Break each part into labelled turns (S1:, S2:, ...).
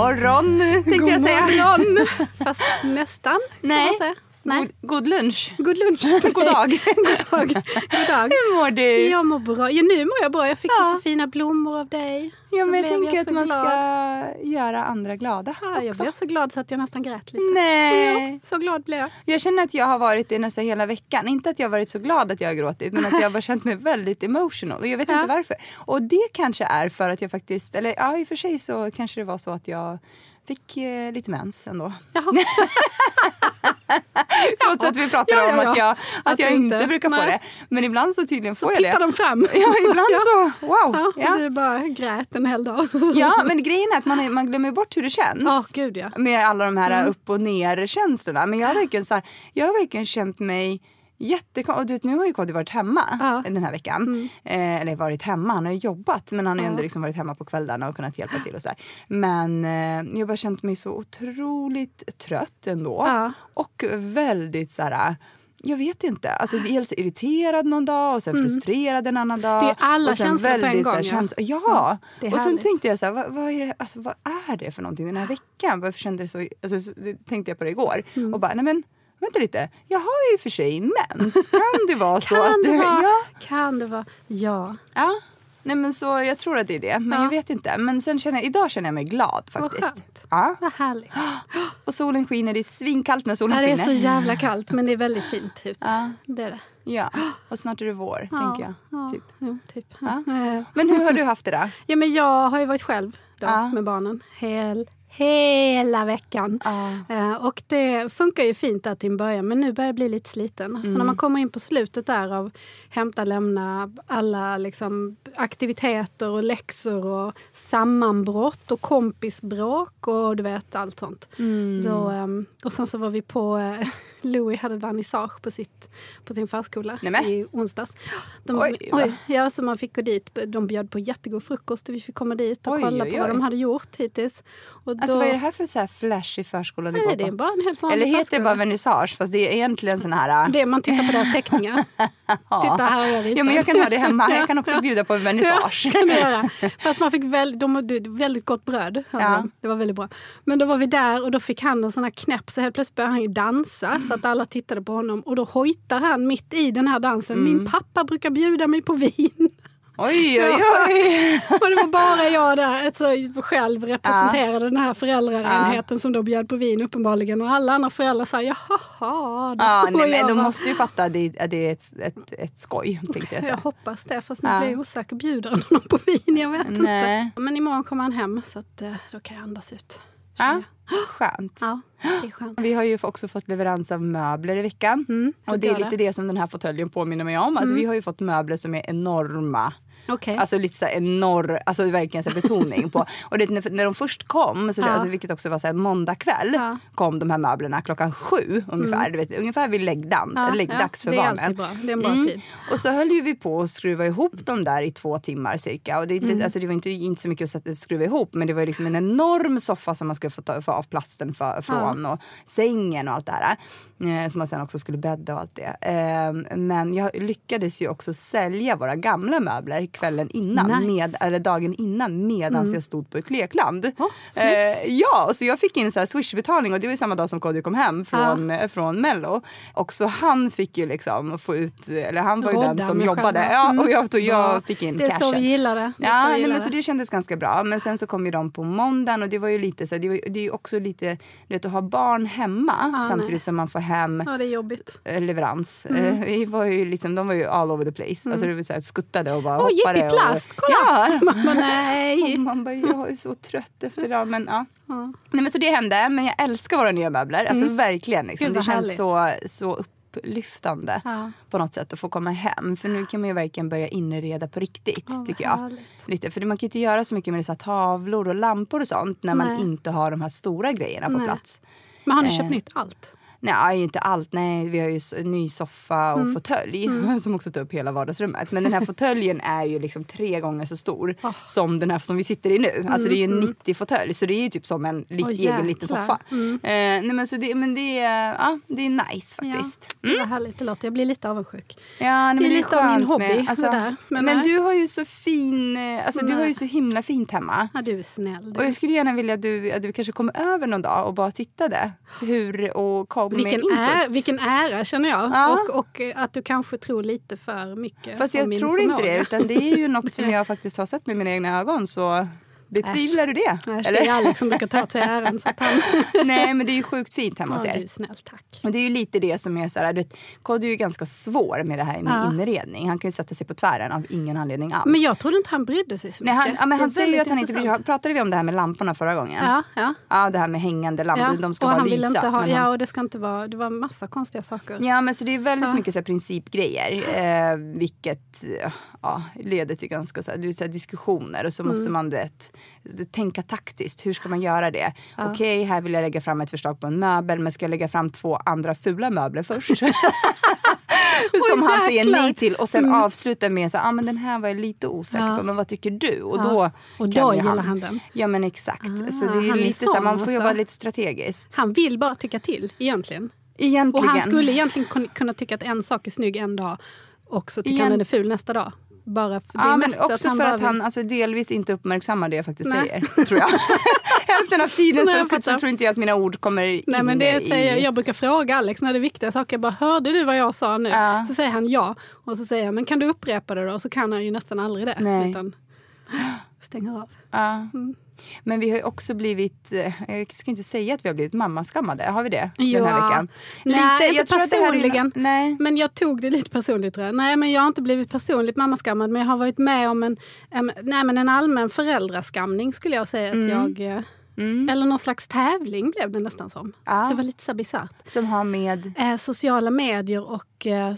S1: morgon tänkte
S2: God
S1: jag säga.
S2: morgon! Fast nästan. kan
S1: Nej.
S2: man säga. Nej.
S1: God, god lunch.
S2: God lunch.
S1: God dag.
S2: God dag. God dag.
S1: Hur mår du?
S2: Jag mår bra. Ja, nu mår jag bra. Jag fick
S1: Ja.
S2: så fina blommor av dig.
S1: Ja, men jag tänker att
S2: så
S1: man
S2: glad.
S1: ska göra andra glada
S2: Ja, jag
S1: också.
S2: blev så glad så att jag nästan grät lite.
S1: Nej.
S2: Ja, så glad blev jag.
S1: Jag känner att jag har varit det nästan hela veckan. Inte att jag har varit så glad att jag har gråtit men att jag har bara känt mig väldigt emotional. Och jag vet
S2: Ja.
S1: inte varför. Och det kanske är för att jag faktiskt, eller ja i och för sig så kanske det var så att jag fick eh, lite mens ändå. Trots att vi pratar
S2: Ja, ja,
S1: om att
S2: ja.
S1: jag, att
S2: Att
S1: jag inte
S2: inte-
S1: brukar få
S2: nej.
S1: det. Men ibland så tydligen
S2: Så
S1: får jag det.
S2: tittar de fram.
S1: Ja, ibland
S2: Ja.
S1: så. Wow.
S2: Ja,
S1: Ja.
S2: du bara grät en hel dag.
S1: Ja, men grejen är att man, man glömmer bort hur det känns.
S2: Ja, gud ja.
S1: Med alla de här
S2: Mm.
S1: upp och ner känslorna. Men jag har verkligen, så här, jag har verkligen känt mig jättekonstigt. Och du vet, nu har ju Kodjo varit hemma
S2: Ja. Mm.
S1: den här veckan. Eh, eller varit hemma, han har jobbat. Men han har
S2: Ja.
S1: ändå liksom varit hemma på kvällarna och kunnat hjälpa till och så här. Men eh, jag har bara känt mig så otroligt trött ändå.
S2: Ja.
S1: Och väldigt så här... Jag vet inte. Alltså, dels irriterad någon dag och sen frustrerad en annan dag.
S2: Mm. Det är alla
S1: och sen
S2: känslor på en
S1: väldigt, så här,
S2: gång, ja.
S1: käns- ja.
S2: Ja, är
S1: och sen tänkte jag så här, vad, vad, är det, alltså, vad är det för någonting den här veckan? Varför kände det så, alltså, så, tänkte jag på det igår.
S2: Mm.
S1: Och bara, nej men vänta lite. Jag har ju för sig mens. Kan det vara så
S2: Kan
S1: att
S2: det vara?
S1: Ja.
S2: Kan det vara? Ja.
S1: ja. Nej men så jag tror att det är det. Men
S2: Ja.
S1: jag vet inte. Men sen känner jag, idag känner jag mig glad
S2: Vad
S1: faktiskt.
S2: skönt.
S1: Ja.
S2: Vad härligt.
S1: Och solen skiner. Det är svinkallt när solen
S2: Ja, det är
S1: skiner.
S2: så jävla kallt men det är väldigt fint ute.
S1: Ja.
S2: Det är det.
S1: Ja. Och snart är det vår, tänker jag.
S2: Ja,
S1: Typ.
S2: Jo, typ.
S1: Ja.
S2: Eh,
S1: Men hur har du haft det då?
S2: Ja, men jag har ju varit själv då,
S1: Ja.
S2: med barnen hel, hela veckan.
S1: Ja.
S2: Eh, och det funkar ju fint där till en början men nu börjar jag bli lite sliten. Så när man kommer in på slutet där av hämta, lämna, alla liksom, aktiviteter och läxor och sammanbrott och kompisbråk och du vet allt sånt. Då, ehm, och sen så var vi på, eh, Louis hade vernissage på, sitt, på sin förskola
S1: Nämen.
S2: i onsdags. De,
S1: Oj,
S2: oj, ja, så man fick gå dit. De bjöd på jättegod frukost och vi fick komma dit och
S1: Oj,
S2: kolla
S1: oj,
S2: på vad de hade gjort hittills. Och
S1: Alltså vad är det här för så här flashig förskola
S2: Nej, det är bara en helt vanlig
S1: Eller heter det
S2: förskola.
S1: bara vernissage? Fast det är egentligen sån här...
S2: Det är man tittar på deras teckningar. Titta här har.
S1: Ja, men jag kan ha det hemma. Jag kan också
S2: Ja.
S1: bjuda på vernissage.
S2: Ja, kan du göra. Fast man fick väl, de väldigt gott bröd.
S1: Ja.
S2: de. Det var väldigt bra. Men då var vi där och då fick han en sån här knäpp så helt plötsligt började han ju dansa så att alla tittade på honom. Och då hojtar han mitt i den här dansen.
S1: Mm.
S2: Min pappa brukar bjuda mig på vin.
S1: Oj, oj, oj.
S2: Och det var bara jag där, alltså, själv representerade den här föräldraenheten som då bjöd på vin uppenbarligen. Och alla andra föräldrar sa jaha. då."
S1: Ja, nej, men
S2: jag
S1: de måste ju fatta att det, att det är ett, ett, ett skoj. Tänkte jag
S2: Jag
S1: så.
S2: hoppas det, fast nu
S1: Ja.
S2: blir jag osäker. Bjuder han honom på vin? Jag vet
S1: Nej.
S2: inte. Men imorgon kommer han hem så att, eh, då kan jag andas ut.
S1: Ja, skönt.
S2: Ja, skönt.
S1: Vi har ju också fått leverans av möbler i veckan.
S2: Mm,
S1: och det är lite det som den här fåtöljen påminner mig om. Alltså, Vi har ju fått möbler som är enorma.
S2: Okej.
S1: Alltså lite så här enorm, alltså verkligen så betoning på. Och det, när, när de först kom, så,
S2: Ja.
S1: alltså, vilket också var så här måndag kväll,
S2: Ja.
S1: kom de här möblerna klockan sju ungefär. Du vet, ungefär vid läggdan,
S2: Ja,
S1: läggdags för
S2: det är
S1: barnen.
S2: alltid bra. Det är en bra
S1: Mm.
S2: tid.
S1: Och så höll ju vi på att skruva ihop dem där i två timmar cirka. Och det,
S2: Mm.
S1: det, alltså det var inte, inte så mycket att sätta, skruva ihop men det var liksom en enorm soffa som man skulle få, ta, få av plasten för, från och sängen och allt det här. Eh, som man sen också skulle bädda och allt det. Eh, men jag lyckades ju också sälja våra gamla möbler kvällen innan,
S2: Nice. Mm.
S1: med, eller dagen innan medan jag stod på ett lekland.
S2: Snyggt.
S1: Eh, ja, och så jag fick in så här swishbetalning och det var ju samma dag som Kodjo kom hem från, eh, från Mello. Och så han fick ju liksom få ut, eller han var ju den
S2: Rodda
S1: som
S2: med
S1: jobbade. Ja,
S2: Mm.
S1: och jag, och jag
S2: Bra.
S1: fick in
S2: Det är
S1: cashen.
S2: så vi gillar det. det.
S1: Ja, nej, men så det kändes ganska bra. Men sen så kom ju de på måndagen och det var ju lite så här, det, var, det är ju också lite, du vet att ha barn hemma samtidigt
S2: nej.
S1: som man får hem
S2: Ja, det är jobbigt.
S1: eh, leverans.
S2: Mm.
S1: Eh, vi var ju liksom, de var ju all over the place. Alltså det var så här, skuttade och bara
S2: Åh,
S1: hoppade.
S2: jippi plast!
S1: och,
S2: Kolla!
S1: Ja,
S2: Mamma, nej.
S1: och man bara, jag är så trött efter det. Men, ja.
S2: Ja.
S1: Nej, men så det hände, men jag älskar våra nya möbler. Alltså verkligen. Liksom.
S2: Gud,
S1: Det känns så, så upp, upplyftande
S2: Ja.
S1: på något sätt att få komma hem. För nu kan man ju verkligen börja inreda på riktigt.
S2: Vad
S1: tycker jag.
S2: härligt.
S1: Lite, för man kan ju inte göra så mycket med så tavlor och lampor och sånt när man
S2: Nej.
S1: inte har de här stora grejerna på
S2: Nej.
S1: plats.
S2: Men har ni
S1: Eh.
S2: köpt nytt allt?
S1: Nej, inte allt. Nej, vi har ju ny soffa och
S2: Mm.
S1: fåtölj som också tar upp hela vardagsrummet. Men den här fåtöljen är ju liksom tre gånger så stor
S2: Ah.
S1: som den här som vi sitter i nu. Alltså det är ju en 90-fåtölj så det är ju typ som en li-
S2: Åh,
S1: egen liten soffa. Eh, nej, men så det, men det, är, ja, det är nice faktiskt.
S2: Ja, vad härligt det låter. Jag blir lite avundsjuk.
S1: Ja, nej,
S2: Det är
S1: men
S2: lite av min hobby,
S1: Med, alltså,
S2: där.
S1: men
S2: Men
S1: du har ju så fin, eh, alltså, du har ju så himla fint hemma.
S2: Ja, du är snäll.
S1: Och jag skulle gärna vilja att du, att du kanske kommer över någon dag och bara tittade. Hur, och kom
S2: vilken,
S1: med input.
S2: är, vilken ära känner jag.
S1: Ja.
S2: Och, och eh, att du kanske tror lite för mycket
S1: Fast
S2: om
S1: jag tror inte
S2: förmåga.
S1: det, utan det är ju något som jag faktiskt har sett med mina egna ögon. Så betvivlar du det?
S2: Äsch, det är Alex som brukar ta åt sig äran. Så att han...
S1: Nej, men det är ju sjukt fint hemma hos er.
S2: snäll, tack.
S1: Och det är ju lite det som är så här, du vet, Kodjo är ju ganska svår med det här med
S2: Ja.
S1: inredning. Han kan ju sätta sig på tvären av ingen anledning alls.
S2: Men jag trodde inte han brydde sig så
S1: Nej, han, ja, men
S2: Det
S1: han säger ju att han inte bryr sig. Pratade vi om det här med lamporna förra gången?
S2: Ja, ja.
S1: Ja, det här med hängande lampor.
S2: ja.
S1: De ska
S2: och
S1: bara
S2: han
S1: lysa.
S2: inte ha,
S1: men
S2: ja,
S1: han-
S2: och det ska inte vara, det var massa konstiga saker.
S1: Ja, men så det är väldigt mycket så här principgrejer. Eh, vilket ja, leder till ganska så här, vet, så här, diskussioner. Och så måste
S2: Mm.
S1: man du vet, tänka taktiskt. Hur ska man göra det? Okej, här vill jag lägga fram ett förslag på en möbel. Men ska jag lägga fram två andra fula möbler först? Som han säger nej till. Och sen avsluta med så ah, men den här var jag lite osäker
S2: Ja.
S1: på. Men vad tycker du? Och
S2: Ja.
S1: då,
S2: Och då gillar han den.
S1: Ja men exakt.
S2: Ah,
S1: så det är
S2: han är
S1: lite så här, man får jobba
S2: alltså.
S1: lite strategiskt.
S2: Han vill bara tycka till egentligen.
S1: Egentligen.
S2: Och han skulle egentligen kun- kunna tycka att en sak är snygg en dag och så tycker
S1: Igen-
S2: han den är ful nästa dag. Bara för, det
S1: Ja, men också för
S2: bara
S1: att
S2: vill-
S1: han alltså, delvis inte uppmärksammar det jag faktiskt
S2: Nej.
S1: säger. Tror jag. Hälften av tiden
S2: Nej,
S1: så, så tror inte jag att mina ord kommer
S2: Nej,
S1: in
S2: men det säger, jag, jag brukar fråga Alex när det är viktiga saker. Jag bara, hörde du vad jag sa nu?
S1: Ja.
S2: Så säger han ja. Och så säger jag, men kan du upprepa det då? Så kan han ju nästan aldrig det.
S1: Nej.
S2: Utan stänger av.
S1: Ja.
S2: Mm.
S1: Men vi har ju också blivit, eh, jag ska inte säga att vi har blivit mammaskammade, har vi det den
S2: Ja.
S1: här veckan?
S2: Nej, inte
S1: tror att det här är-
S2: personligen.
S1: nej.
S2: Men jag tog det lite personligt tror jag. Nej, men jag har inte blivit personligt mammaskammad. Men jag har varit med om en, en, nej, men en allmän föräldraskamning skulle jag säga att jag... eh, Eller någon slags tävling blev det nästan som.
S1: Ja.
S2: Det var lite så bisarrt.
S1: Som har med...
S2: Eh, sociala medier och... Eh,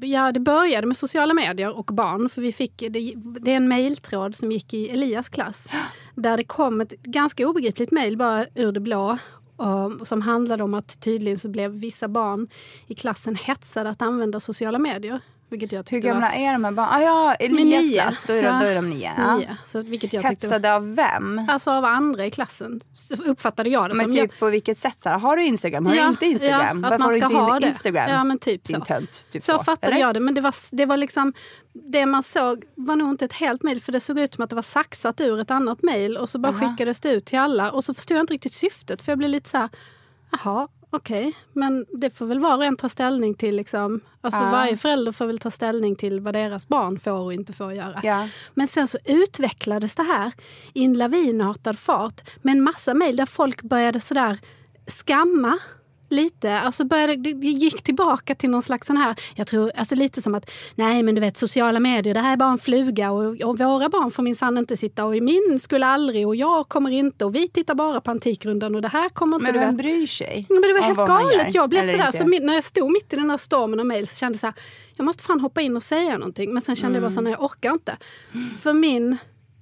S2: ja, det började med sociala medier och barn. För vi fick, det, det är en mejltråd som gick i Elias klass. Där det kom ett ganska obegripligt mejl bara ur det blå. um, som handlade om att tydligen så blev vissa barn i klassen hetsade att använda sociala medier. Vilket jag
S1: Hur gamla
S2: var...
S1: är de här barnen? Ah, ja,
S2: Men
S1: Elias
S2: nio.
S1: klass, då är, de,
S2: Ja.
S1: då är de nio. Ja.
S2: Nio, så vilket jag tyckte var,
S1: Hetsade av vem?
S2: Alltså av andra i klassen. Så uppfattade jag det
S1: Men
S2: som. Jag-
S1: typ på vilket sätt? Så här, har du Instagram? Har
S2: Ja,
S1: du inte Instagram?
S2: ja,
S1: Varför
S2: man
S1: har du inte
S2: ha.
S1: Instagram?
S2: Ja, men typ
S1: Din
S2: så.
S1: tönt. Typ
S2: så,
S1: så
S2: fattade
S1: eller?
S2: jag det. Men det var, det var liksom, det man såg var nog inte ett helt mejl för det såg ut som att det var saxat ur ett annat mejl och så bara
S1: Aha.
S2: skickades det ut till alla och så förstod jag inte riktigt syftet för jag blev lite så här, jaha, okej, men det får väl var och en ta ställning till. Liksom. Alltså
S1: Ja.
S2: Varje förälder får väl ta ställning till vad deras barn får och inte får göra.
S1: Ja.
S2: Men sen så utvecklades det här i en lavinartad fart med en massa mejl där folk började sådär skamma lite. Alltså började, det gick tillbaka till någon slags sån här, jag tror, alltså lite som att nej men du vet sociala medier, det här är bara en fluga och, och våra barn får minsann inte sitta och min skulle aldrig och jag kommer inte och vi tittar bara på Antikrundan och det här kommer inte,
S1: Men
S2: du
S1: vem
S2: vet.
S1: bryr sig?
S2: Men det var helt galet. Jag blev sådär, så när jag stod mitt i den här stormen av mejl så kände jag så här, jag måste fan hoppa in och säga någonting. Men sen kände jag bara så här, nej, jag orkar inte. För min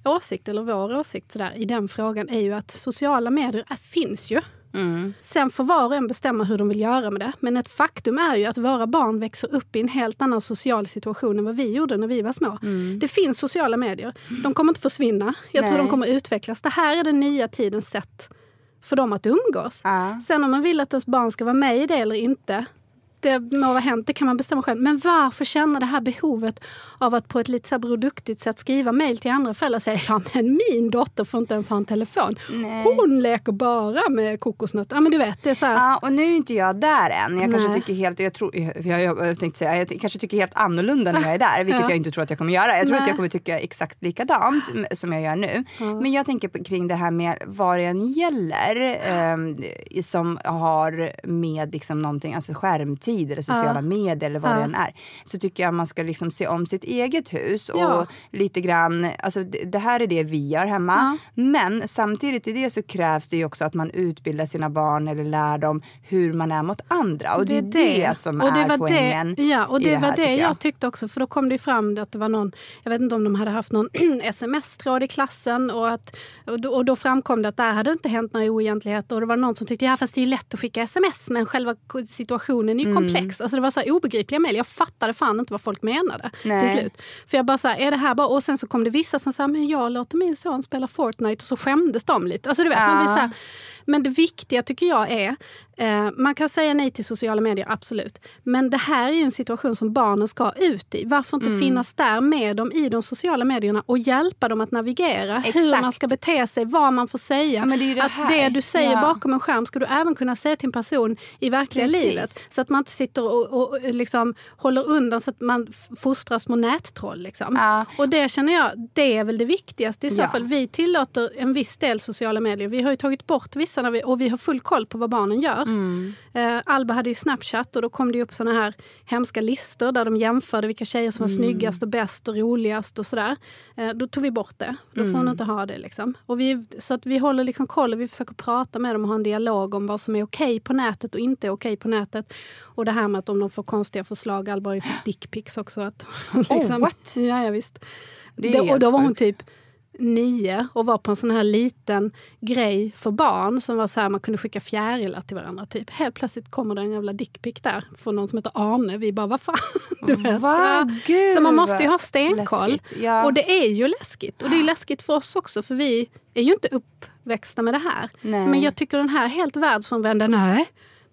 S2: åsikt, eller vår åsikt sådär, i den frågan är ju att sociala medier är, finns ju.
S1: Mm.
S2: Sen får var och en bestämma hur de vill göra med det. Men ett faktum är ju att våra barn växer upp i en helt annan social situation än vad vi gjorde när vi var små. Det finns sociala medier. De kommer inte försvinna. Jag tror
S1: Nej.
S2: de kommer utvecklas. Det här är den nya tidens sätt för dem att umgås.
S1: Ja.
S2: Sen om man vill att ens barn ska vara med i det eller inte, det må vara hänt, det kan man bestämma själv. Men varför känna det här behovet av att på ett lite så produktigt sätt skriva mejl till andra föräldrar och säga ja men min dotter får inte ens ha en telefon.
S1: Nej.
S2: Hon leker bara med kokosnötter. Ja men du vet, det är så här,
S1: Ja, och nu är inte jag där än. Jag kanske tycker helt, jag, tror, jag, jag, jag tänkte säga, jag kanske tycker helt annorlunda när jag är där. Vilket
S2: Ja.
S1: jag inte tror att jag kommer göra. Jag tror
S2: Nej.
S1: att jag kommer tycka exakt likadant som jag gör nu. Men jag tänker på, kring det här med vad det än gäller. ehm, som har med liksom någonting, alltså skärmtid sprider, sociala medier eller vad
S2: Ja.
S1: det än är. Så tycker jag man ska liksom se om sitt eget hus och
S2: Ja.
S1: lite grann, alltså det, det här är det vi gör hemma. Men samtidigt i det så krävs det ju också att man utbildar sina barn eller lär dem hur man är mot andra. Och det är det, som
S2: Och det
S1: är
S2: var
S1: poängen
S2: det, Ja, och det,
S1: det
S2: var det
S1: tycker
S2: jag. tyckte också. För då kom det fram att det var någon, jag vet inte om de hade haft någon sms-tråd i klassen och, att, och, då, och då framkom det att där hade inte hänt några oegentligheter. Och det var någon som tyckte, ja fast det är ju lätt att skicka sms men själva situationen är ju komplex. Alltså det var så här obegripliga mejl. Jag fattade fan inte vad folk menade
S1: Nej.
S2: till slut. För jag bara så här, är det här bara... Och sen så kom det vissa som sa, men jag låter min son spela Fortnite och så skämdes de lite. Alltså du vet, man blir så här, men det viktiga tycker jag är, eh, man kan säga nej till sociala medier, absolut. Men det här är ju en situation som barnen ska ut i. Varför inte
S1: Mm.
S2: finnas där med dem i de sociala medierna och hjälpa dem att navigera hur
S1: Exakt.
S2: man ska bete sig, vad man får säga.
S1: Men det är det
S2: att
S1: här.
S2: det du säger
S1: Ja.
S2: bakom en skärm ska du även kunna säga till en person i verkliga
S1: Precis.
S2: livet. Så att man inte sitter och, och, liksom håller undan så att man fostrar små nättroll. Liksom.
S1: Ja.
S2: Och det känner jag, det är väl det viktigaste i så
S1: Ja.
S2: fall. Vi tillåter en viss del sociala medier. Vi har ju tagit bort vissa när vi, och vi har full koll på vad barnen gör.
S1: Mm.
S2: Eh, Alba hade ju Snapchat och då kom det upp såna här hemska listor där de jämförde vilka tjejer som var
S1: Mm.
S2: snyggast och bäst och roligast och sådär. Eh, då tog vi bort det. Då får
S1: Mm.
S2: hon inte ha det. Liksom. Och vi, så att vi håller liksom koll och vi försöker prata med dem och ha en dialog om vad som är okej på nätet och inte okej på nätet. Och det här med att om de får konstiga förslag, Alba har ju fått dickpics också. Att, liksom,
S1: what?
S2: Ja, ja, visst.
S1: Det
S2: och då var hon typ nio och var på en sån här liten grej för barn som var så här man kunde skicka fjärilar till varandra. Typ. Helt plötsligt kommer det en jävla dickpic där från någon som heter Arne. Vi bara, vad fan? Du vet.
S1: Va? Gud,
S2: så man måste ju ha stenkoll.
S1: Ja.
S2: Och det är ju läskigt. Och det är läskigt för oss också för vi är ju inte uppväxta med det här.
S1: Nej.
S2: Men jag tycker den här är helt världsfrånvänd. Nej.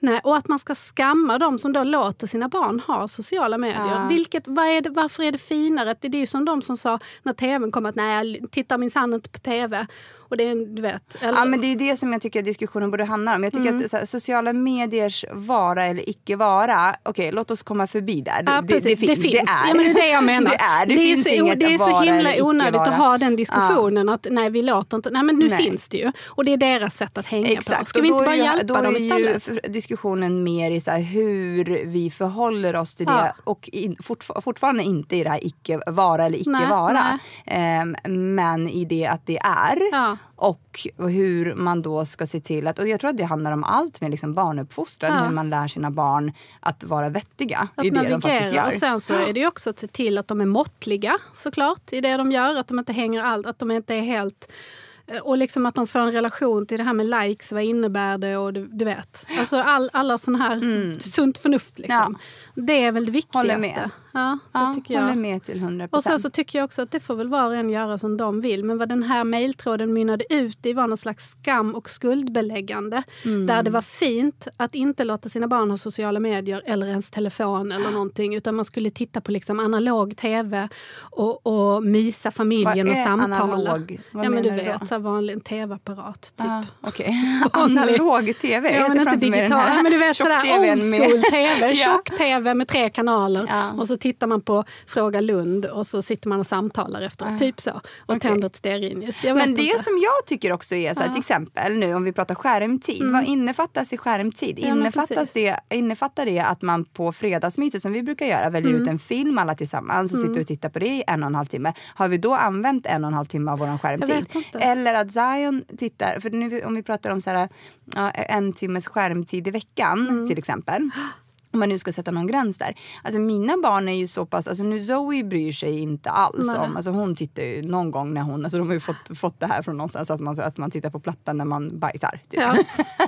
S2: Nej, och att man ska skamma de som då låter sina barn ha sociala medier.
S1: Ja.
S2: Vilket, vad är det, varför är det finare? Det är ju som de som sa när tvn kom att nej, jag tittar minsann inte på tv. Och det är du vet. Eller,
S1: Ja, men det är ju det som jag tycker att diskussionen borde handla om. Jag tycker
S2: Mm.
S1: att här, sociala mediers vara eller icke vara, okej låt oss komma förbi där.
S2: Ja,
S1: det,
S2: precis.
S1: fin-
S2: det finns.
S1: det är.
S2: Ja, men det är det jag menar.
S1: det är, det, finns
S2: så,
S1: inget
S2: det är så himla onödigt att ha den diskussionen att nej, vi låter inte. Nej, men nu
S1: Nej.
S2: finns det ju. Och det är deras sätt att hänga på.
S1: Exakt.
S2: Ska
S1: och
S2: vi inte bara
S1: ju-
S2: hjälpa dem istället?
S1: Diskussionen mer i så hur vi förhåller oss till det
S2: Ja.
S1: och in, fortfar- fortfarande inte i det här icke vara eller icke
S2: Nej,
S1: vara. Ehm, men i det att det är.
S2: Ja.
S1: Och hur man då ska se till att, och jag tror att det handlar om allt med liksom barnuppfostran,
S2: Ja.
S1: hur man lär sina barn att vara vettiga
S2: Att
S1: i det de faktiskt
S2: navigera.
S1: gör.
S2: Och sen så är det också att se till att de är måttliga såklart i det de gör. Att de inte hänger allt, att de inte är helt och liksom att de får en relation till det här med likes, vad innebär det och du, du vet. Alltså all, alla sån här sunt förnuft liksom. Det är väl det viktigaste. Ja, det
S1: Ja,
S2: tycker jag.
S1: håller med till 100
S2: Och sen så tycker jag också att det får väl var och en göra som de vill. Men vad den här mejltråden mynnade ut i var någon slags skam och skuldbeläggande.
S1: Mm.
S2: Där det var fint att inte låta sina barn ha sociala medier eller ens telefon eller någonting. Utan man skulle titta på liksom analog tv och, och mysa familjen och samtala.
S1: analog? Vad
S2: ja men du vet,
S1: då?
S2: så vanlig tv-apparat. Typ.
S1: Ah, Okej. Analog tv.
S2: Ja, men inte digital. Ja, men du vet sådär old school tv. Tjock-tv med tre kanaler.
S1: Ja.
S2: Och så tittar man på Fråga Lund och så sitter man och samtalar efter. Typ så. Och
S1: Okej.
S2: tänder ett stearinljus.
S1: Men det
S2: inte.
S1: som jag tycker också är så här, till exempel nu om vi pratar skärmtid. Vad innefattas i skärmtid?
S2: Mm. Ja,
S1: Innefattas det, innefattar det att man på fredagsmytet som vi brukar göra väljer
S2: Mm.
S1: ut en film alla tillsammans och sitter och tittar på det i en och en halv timme. Har vi då använt en och en halv timme av vår skärmtid? Eller att Zion tittar, för nu om vi pratar om så här, ja, en timmes skärmtid i veckan
S2: Mm.
S1: till exempel. Om man nu ska sätta någon gräns där. Alltså mina barn är ju så pass, alltså nu Zoe bryr sig inte alls
S2: Nej.
S1: om, alltså hon tittar ju någon gång när hon, alltså de har ju fått, fått det här från någonstans att man, att man tittar på plattan när man bajsar. Typ.
S2: Ja,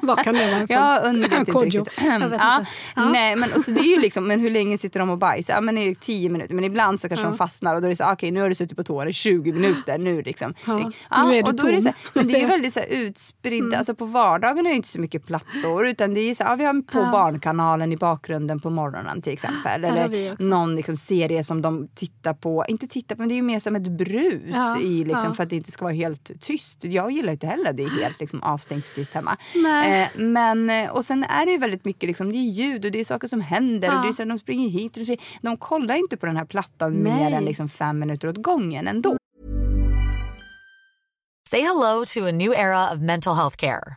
S2: vad kan det vara?
S1: Ja, under vet inte riktigt. Ja.
S2: Ja.
S1: Nej, men, och så det är ju liksom, men hur länge sitter de och bajsar? Ja, men det är tio minuter. Men ibland så kanske de fastnar och då är det så, okej nu har du suttit på toa i 20 minuter. Nu liksom.
S2: Ja, nu är du
S1: och då är det så, men det är väldigt så här, utspritt, alltså på vardagen är det inte så mycket plattor utan det är så, ja, vi har på Barnkanalen i bakgrunden på morgonen till exempel. Eller någon liksom, serie som de tittar på, inte tittar på men det är ju mer som ett brus
S2: Ja,
S1: i, liksom,
S2: ja.
S1: för att det inte ska vara helt tyst. Jag gillar inte heller det är helt liksom, avstängt tyst hemma. Eh, men, och sen är det ju väldigt mycket liksom, det är ljud och det är saker som händer.
S2: Ja.
S1: Och det är så, de springer hit och de, de kollar inte på den här plattan mer
S2: Nej.
S1: än liksom, fem minuter åt gången ändå.
S3: Say hello to a new era of mental health care.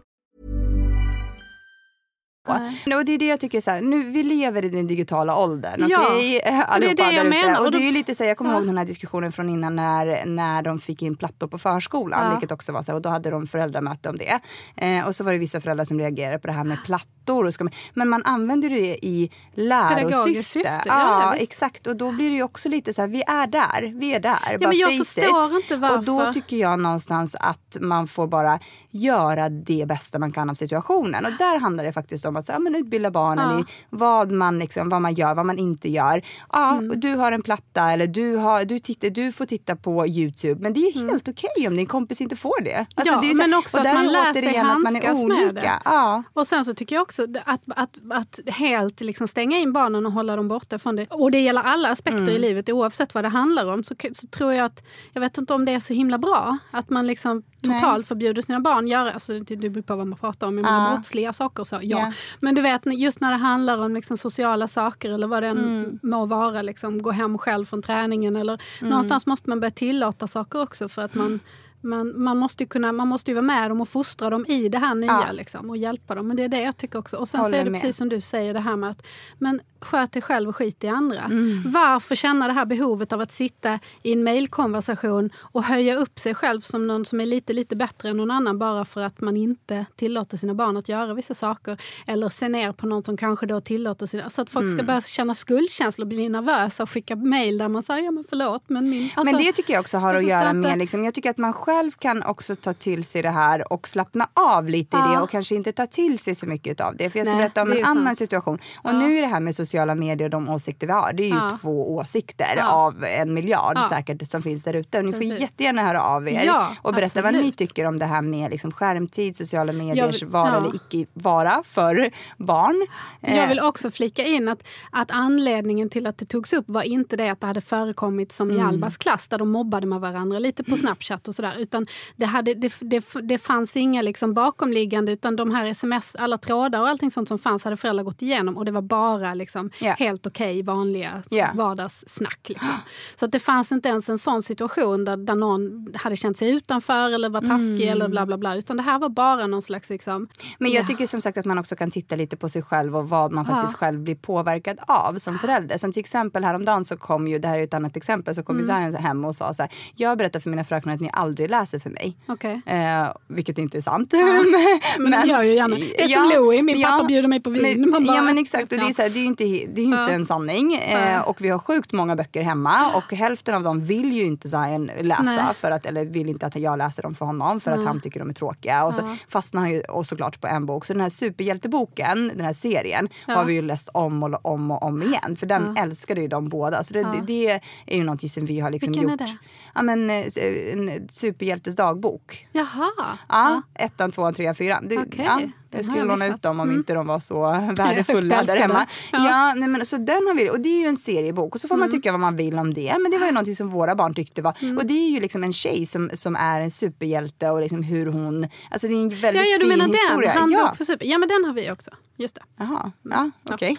S1: Nej. Och det är det jag tycker så här, nu, vi lever i den digitala åldern.
S2: Ja,
S1: okej?
S2: det är
S1: Allihopa
S2: det jag menar.
S1: Och,
S2: Och
S1: det är ju lite så här, jag kommer
S2: Ja.
S1: ihåg den här diskussionen från innan när, när de fick in plattor på förskolan.
S2: Ja.
S1: Vilket också var så här, och då hade de föräldramöte om det. Eh, och så var det vissa föräldrar som reagerade på det här med plattor. Och ska man, men man använder det i lärosyfte.
S2: syfte, ja,
S1: ja, exakt. Och då blir det också lite så här, vi är där. Vi är där. bara
S2: men jag förstår
S1: it.
S2: inte
S1: Och då
S2: varför.
S1: tycker jag någonstans att man får bara göra det bästa man kan av situationen. Och där handlar det faktiskt om att så, ja, men utbilda barnen
S2: Ja.
S1: i vad man, liksom, vad man gör, vad man inte gör. Ja,
S2: Mm.
S1: Du har en platta eller du, har, du, tittar, du får titta på Youtube. Men det är helt okej om din kompis inte får det. Alltså,
S2: Mm. Ja,
S1: det
S2: men också
S1: och
S2: att man
S1: är
S2: lär sig handskas med det.
S1: Ja.
S2: Och sen så tycker jag också att, att, att helt liksom stänga in barnen och hålla dem borta från det. Och det gäller alla aspekter
S1: Mm.
S2: i livet oavsett vad det handlar om. Så, så tror jag att, jag vet inte om det är så himla bra att man liksom totalt förbjuder sina barn göra, alltså det beror på vad man pratar om,
S1: Ja.
S2: brottsliga saker och så, ja.
S1: Ja.
S2: Men du vet just när det handlar om liksom sociala saker eller vad det än
S1: Mm.
S2: må vara, liksom, gå hem själv från träningen eller
S1: Mm.
S2: någonstans måste man börja tillåta saker också för att man man, man, måste ju kunna, man måste ju vara med dem och fostra dem i det här nya
S1: Ja.
S2: liksom, och hjälpa dem. Men det är det jag tycker också. Och sen så
S1: Håller
S2: är det
S1: med.
S2: precis som du säger det här med att men sköt dig själv och skit i andra.
S1: Mm.
S2: Varför känna det här behovet av att sitta i en mejlkonversation och höja upp sig själv som någon som är lite, lite bättre än någon annan bara för att man inte tillåter sina barn att göra vissa saker. Eller se ner på någon som kanske då tillåter sina... Så att folk
S1: Mm.
S2: ska börja känna skuldkänslor och bli nervösa och skicka mejl där man säger ja men förlåt men min... Alltså,
S1: men det tycker jag också har
S2: jag
S1: att göra med, liksom, jag tycker att man själv kan också ta till sig det här och slappna av lite i
S2: Ja.
S1: det och kanske inte ta till sig så mycket av det. För jag ska
S2: Nej,
S1: berätta om en annan
S2: sant.
S1: situation. Och
S2: Ja.
S1: nu är det här med sociala medier och de åsikter vi har. Det är ju
S2: Ja.
S1: två åsikter av en miljard
S2: Ja.
S1: säkert som finns där ute. Och Ni får
S2: Precis.
S1: jättegärna höra av er och berätta vad ni
S2: absolut.
S1: tycker om det här med liksom skärmtid, sociala mediers
S2: vill-
S1: vara eller icke vara för barn.
S2: Jag
S1: Eh,
S2: vill också flika in att, att anledningen till att det togs upp var inte det att det hade förekommit som i
S1: Mm.
S2: Albas klass där de mobbade med varandra lite på Snapchat och sådär. Utan det, hade, det, det, det fanns inga liksom bakomliggande utan de här sms, alla trådar och allting sånt som fanns hade föräldrar gått igenom och det var bara liksom
S1: Ja.
S2: helt okej vanliga
S1: Ja.
S2: vardagssnack. Liksom. Så att det fanns inte ens en sån situation där, där någon hade känt sig utanför eller var taskig eller bla bla bla. Utan det här var bara någon slags liksom,
S1: Men jag
S2: Ja.
S1: tycker som sagt att man också kan titta lite på sig själv och vad man faktiskt
S2: Ja.
S1: själv blir påverkad av som förälder. Som till exempel häromdagen så kom ju, det här är ett annat exempel, så kom
S2: Mm.
S1: ju Zion hem och sa så här. Jag berättar för mina fröknar att ni aldrig läser för mig.
S2: okej.
S1: Eh, vilket inte är sant.
S2: Men de gör ju gärna. Det är som Louie, min pappa bjuder mig på vin.
S1: Men,
S2: bara-
S1: ja men exakt, och det är,
S2: Ja.
S1: så här, det är ju inte, det är inte
S2: Ja.
S1: en sanning. Eh, och vi har sjukt många böcker hemma och hälften av dem vill ju inte Zion läsa.
S2: Nej.
S1: För att, eller vill inte att jag läser dem för honom för att han tycker de är tråkiga. Och så
S2: Ja.
S1: fastnar han ju och såklart på en bok. Så den här superhjälteboken, den här serien,
S2: Ja.
S1: har vi ju läst om och om och om igen. För den
S2: Ja.
S1: älskade ju de båda. Så det,
S2: Ja.
S1: det, det är ju något som vi har liksom
S2: Vilken är
S1: gjort.
S2: det?
S1: Ja, men, eh, en superhjältes dagbok.
S2: Jaha.
S1: Ja, ettan, tvåan, trean, fyran. Det,
S2: Okej,
S1: ja, jag skulle
S2: jag
S1: låna ut dem om
S2: Mm.
S1: inte de var så värdefulla där hemma. Ja.
S2: Ja.
S1: nej, men, så den har vi, och det är ju en seriebok och så får man
S2: Mm.
S1: tycka vad man vill om det. Men det var ju någonting som våra barn tyckte var... Och det är ju liksom en tjej som, som är en superhjälte och liksom hur hon... Alltså det är en väldigt
S2: Ja, ja, du
S1: fin
S2: menar
S1: historia.
S2: den?
S1: Ja.
S2: för super. Ja, men den har vi också. Just det.
S1: Jaha, ja okej.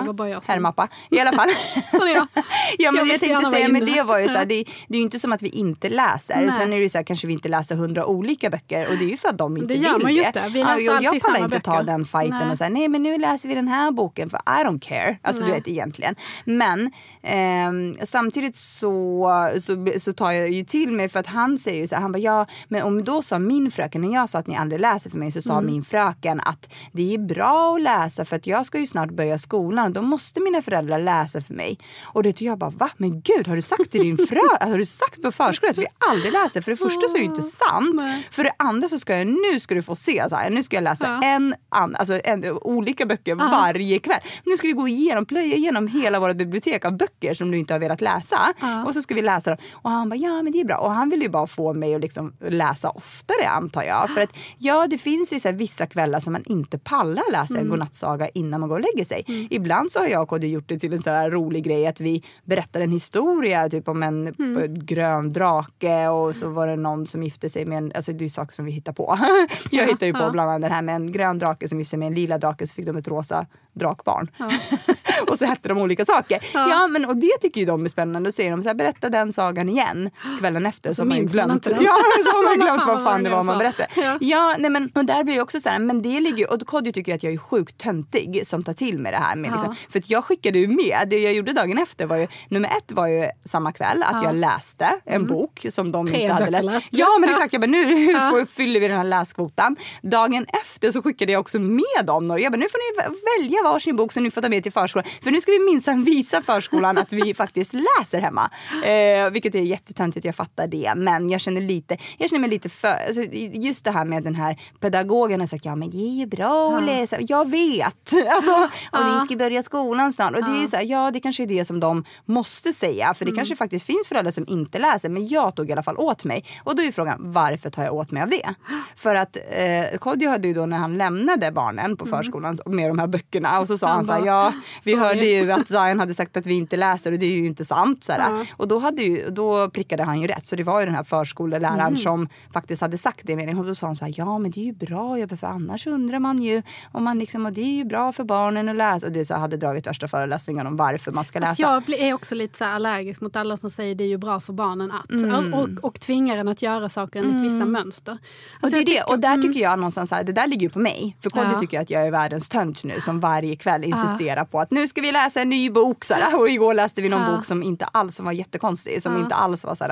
S2: Det var bara jag som...
S1: Herrmappa. I alla fall.
S2: Är jag.
S1: ja, men
S2: Jag
S1: jag,
S2: vill
S1: tänkte säga, men det var ju så här,
S2: Ja.
S1: det, det är ju inte som att vi inte läser.
S2: Nej.
S1: Sen är det ju så här, kanske vi inte läser hundra olika böcker och det är ju för att de inte
S2: Det
S1: vill
S2: gör man ju
S1: det.
S2: inte. Vi
S1: Ja,
S2: läser
S1: jag, jag
S2: alltid
S1: pallar inte ta
S2: böcker.
S1: den fighten
S2: Nej.
S1: och säga nej men nu läser vi den här boken för I don't care. Alltså du
S2: Nej.
S1: vet egentligen. Men ehm, samtidigt så, så, så tar jag ju till mig för att han säger ju så här, han bara ja men om då sa min fröken, när jag sa att ni aldrig läser för mig så sa
S2: Mm.
S1: min fröken att det är bra att läsa för att jag ska ju snart börja skolan. Då måste mina föräldrar läsa för mig. Och det jag bara va? Men gud har du sagt till din frö, har du sagt på förskolan att vi aldrig läser? För det första så är det inte sant.
S2: Nej.
S1: För det andra så ska jag, nu ska du få se, så här, nu ska jag läsa
S2: Ja.
S1: en, an, alltså en, olika böcker varje kväll. Nu ska vi gå igenom, plöja igenom hela vårt bibliotek av böcker som du inte har velat läsa. Och så ska vi läsa dem. Och han bara, ja men det är bra. Och han vill ju bara få mig att liksom läsa oftare antar jag. För att ja, det finns vissa kvällar som man inte pallar läsa
S2: Mm.
S1: en godnattsaga innan man går och lägger sig. Ibland så har jag och Kodjo gjort det till en så här rolig grej att vi berättar en historia typ om en
S2: Mm.
S1: grön drake och så var det någon som gifte sig med en, alltså det är saker som vi hittar på. jag hittar ju på bland annat det här med en grön drake som gifte sig med en lila drake så fick de ett rosa drakbarn. och så hette de olika saker. Ja. men och det tycker ju de är spännande. Då säger de så här, berätta den sagan igen kvällen efter. Så, har man
S2: man
S1: glömt.
S2: den.
S1: Ja, så har man
S2: Vad
S1: glömt
S2: fan
S1: vad fan
S2: det
S1: var man berättade.
S2: Ja.
S1: Ja, nej men och där blir det också så här, men det ligger och Kodjo tycker att jag är sjukt töntig som tar till med det här. Med
S2: Ja.
S1: liksom, för att jag skickade ju med, det jag gjorde dagen efter var ju, nummer ett var ju samma kväll att jag läste en bok som de
S2: Mm. Tre
S1: inte hade läst.
S2: läste.
S1: Ja men
S2: Ja.
S1: exakt, jag bara, nu får, fyller vi den här läskvoten. Dagen efter så skickade jag också med dem några, jag bara, nu får ni vä- välja varsin bok som ni får ta med till förskolan. För nu ska vi minsann visa förskolan att vi faktiskt läser hemma. Eh, vilket är jättetöntigt, jag fattar det. Men jag känner, lite, jag känner mig lite för, alltså, just det här med den här pedagogen har sagt ja men det är ju bra att läsa. Jag vet! Alltså, och ni ska börja skolan snart. Och det är så här, ja det kanske är det som de måste säga. För det kanske faktiskt finns föräldrar som inte läser. Men jag tog i alla fall åt mig. Och då är frågan varför tar jag åt mig av det? För att eh, Kodjo hade ju då när han lämnade barnen på förskolan med de här böckerna. Och så sa han,
S2: Han
S1: så här, ja vi
S2: sorry.
S1: hörde ju att Zion hade sagt att vi inte läser och det är ju inte sant. Så här. Och då, hade ju, då prickade han ju rätt. Så det var ju den här förskoleläraren som faktiskt hade sagt det Och då sa han så här, ja men det är ju bra, ja, för annars undrar man ju om man liksom, och det är ju bra för barnen att läsa. Och det så hade dragit värsta föreläsningen om varför man ska läsa.
S2: Alltså jag blir- är också lite så allergisk mot alla som säger det är ju bra för barnen att.
S1: Mm.
S2: Och, och tvingar en att göra saker enligt vissa mönster.
S1: Och, det är
S2: jag
S1: det.
S2: tycker-
S1: och där
S2: mm.
S1: tycker jag någonstans så här, det där ligger ju på mig. För Kodjo
S2: Ja.
S1: tycker att jag är världens tönt nu som varje kväll insisterar på att nu ska vi läsa en ny bok. Så. Och igår läste vi någon
S2: Ja.
S1: bok som inte alls som var jättekonstig. Som
S2: Ja.
S1: inte alls var så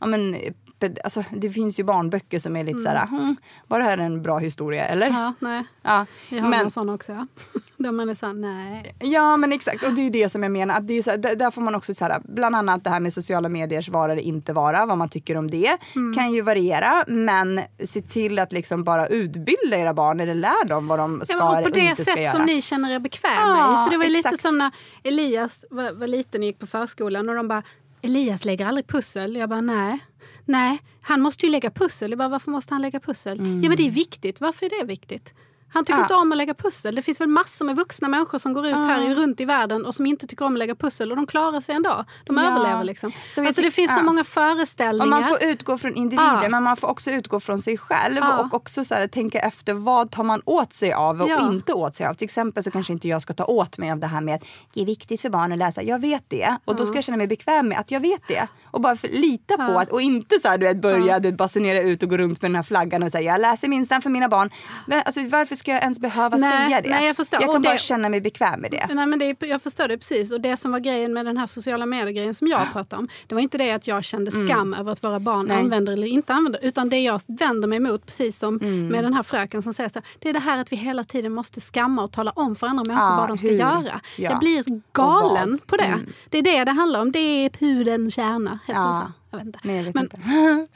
S1: ja men ped- alltså, det finns ju barnböcker som är lite så här, hm, var det här en bra historia eller?
S2: Mm. Ja, nej.
S1: Ja,
S2: Vi har
S1: men,
S2: någon sån också. Ja. Där man är såhär, nej.
S1: ja men exakt och det är det som jag menar. Att det är så här, där, får man också så här, bland annat det här med sociala mediers vara eller inte vara, vad man tycker om det.
S2: Mm.
S1: Kan ju variera men se till att liksom bara utbilda era barn eller lär dem vad de ska
S2: Ja, och
S1: eller
S2: på det
S1: inte ska
S2: sätt
S1: göra.
S2: som ni känner er bekväm
S1: Ja,
S2: med. För det var ju lite
S1: exakt.
S2: som när Elias var, var liten och gick på förskolan och de bara Elias lägger aldrig pussel. Jag bara nej. Nej, han måste ju lägga pussel. Jag bara, varför måste han lägga pussel? Ja men det är viktigt. Varför är det viktigt? Han tycker
S1: Ja.
S2: inte om att lägga pussel. Det finns väl massor med vuxna människor som går ut här i- runt i världen och som inte tycker om att lägga pussel och de klarar sig ändå. De
S1: Ja.
S2: överlever liksom.
S1: Så
S2: alltså det finns så
S1: ja.
S2: många föreställningar.
S1: Och man får utgå från individen
S2: Ja.
S1: men man får också utgå från sig själv
S2: Ja.
S1: och också så här, tänka efter vad tar man åt sig av och
S2: Ja.
S1: inte åt sig av. Till exempel så kanske inte jag ska ta åt mig av det här med att det är viktigt för barn att läsa. Jag vet det och då ska jag känna mig bekväm med att jag vet det. Och bara för, lita på
S2: Ja.
S1: att och inte så här, du vet, börja du vet, basunera ut och gå runt med den här flaggan och säga jag läser minsann för mina barn. Men, alltså, varför ska jag ens behöva
S2: Nej,
S1: säga det?
S2: nej, jag förstår.
S1: jag kan bara
S2: det-
S1: känna mig bekväm med det.
S2: Nej, men det jag förstår det precis. Och det som var grejen med den här sociala medier-grejen som jag pratade om. Det var inte det att jag kände skam över att våra barn
S1: Mm. Nej.
S2: använder eller inte använder. Utan det jag vänder mig emot, precis som
S1: Mm.
S2: med den här fröken som säger så Det är det här att vi hela tiden måste skamma och tala om för andra människor
S1: Ja,
S2: vad de ska
S1: hur?
S2: göra.
S1: Ja.
S2: Jag blir galen på det.
S1: Mm.
S2: Det är det det handlar om. Det är pudelns kärna. Heter
S1: Ja.
S2: Jag vet inte.
S1: Nej, jag vet
S2: men,
S1: inte.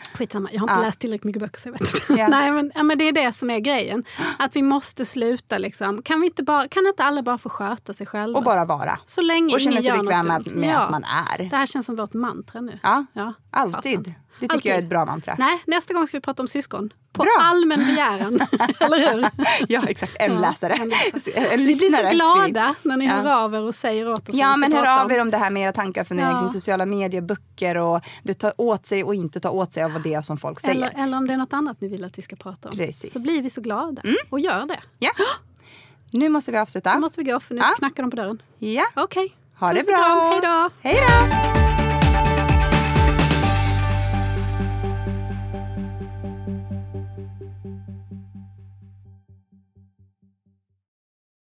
S2: Skitsamma, jag har inte
S1: Ja.
S2: läst tillräckligt mycket böcker så jag vet inte.
S1: Ja.
S2: Nej, men, ja, men det är det som är grejen. Att vi måste sluta liksom. Kan, vi inte bara, kan inte alla bara få sköta sig själva?
S1: Och bara vara.
S2: Så länge
S1: Och känna sig bekväm med, med
S2: Ja.
S1: att man är.
S2: Det här känns som vårt mantra nu.
S1: Ja,
S2: Ja,
S1: alltid.
S2: fasen.
S1: Det tycker jag är ett bra mantra.
S2: Nej, nästa gång ska vi prata om syskon. På
S1: Bra.
S2: allmän begäran. Eller hur?
S1: Ja, exakt. En
S2: Ja,
S1: läsare.
S2: en läsare.
S1: En
S2: Vi blir så glada när ni
S1: Ja.
S2: hör av er och säger åt oss
S1: Ja, men hör av er om det här med era tankar funderingar
S2: Ja.
S1: kring sociala medier, böcker och det tar åt sig och inte ta åt sig av vad det är som folk säger.
S2: Eller, eller om det är något annat ni vill att vi ska prata om.
S1: Precis.
S2: Så blir vi så glada. Och gör det.
S1: Ja. Nu måste vi avsluta.
S2: Nu måste vi gå för nu
S1: Ja.
S2: knackar de på dörren.
S1: Ja,
S2: Okej.
S1: ha det
S2: Puss och
S1: bra.
S2: Hej då.
S1: Hej då.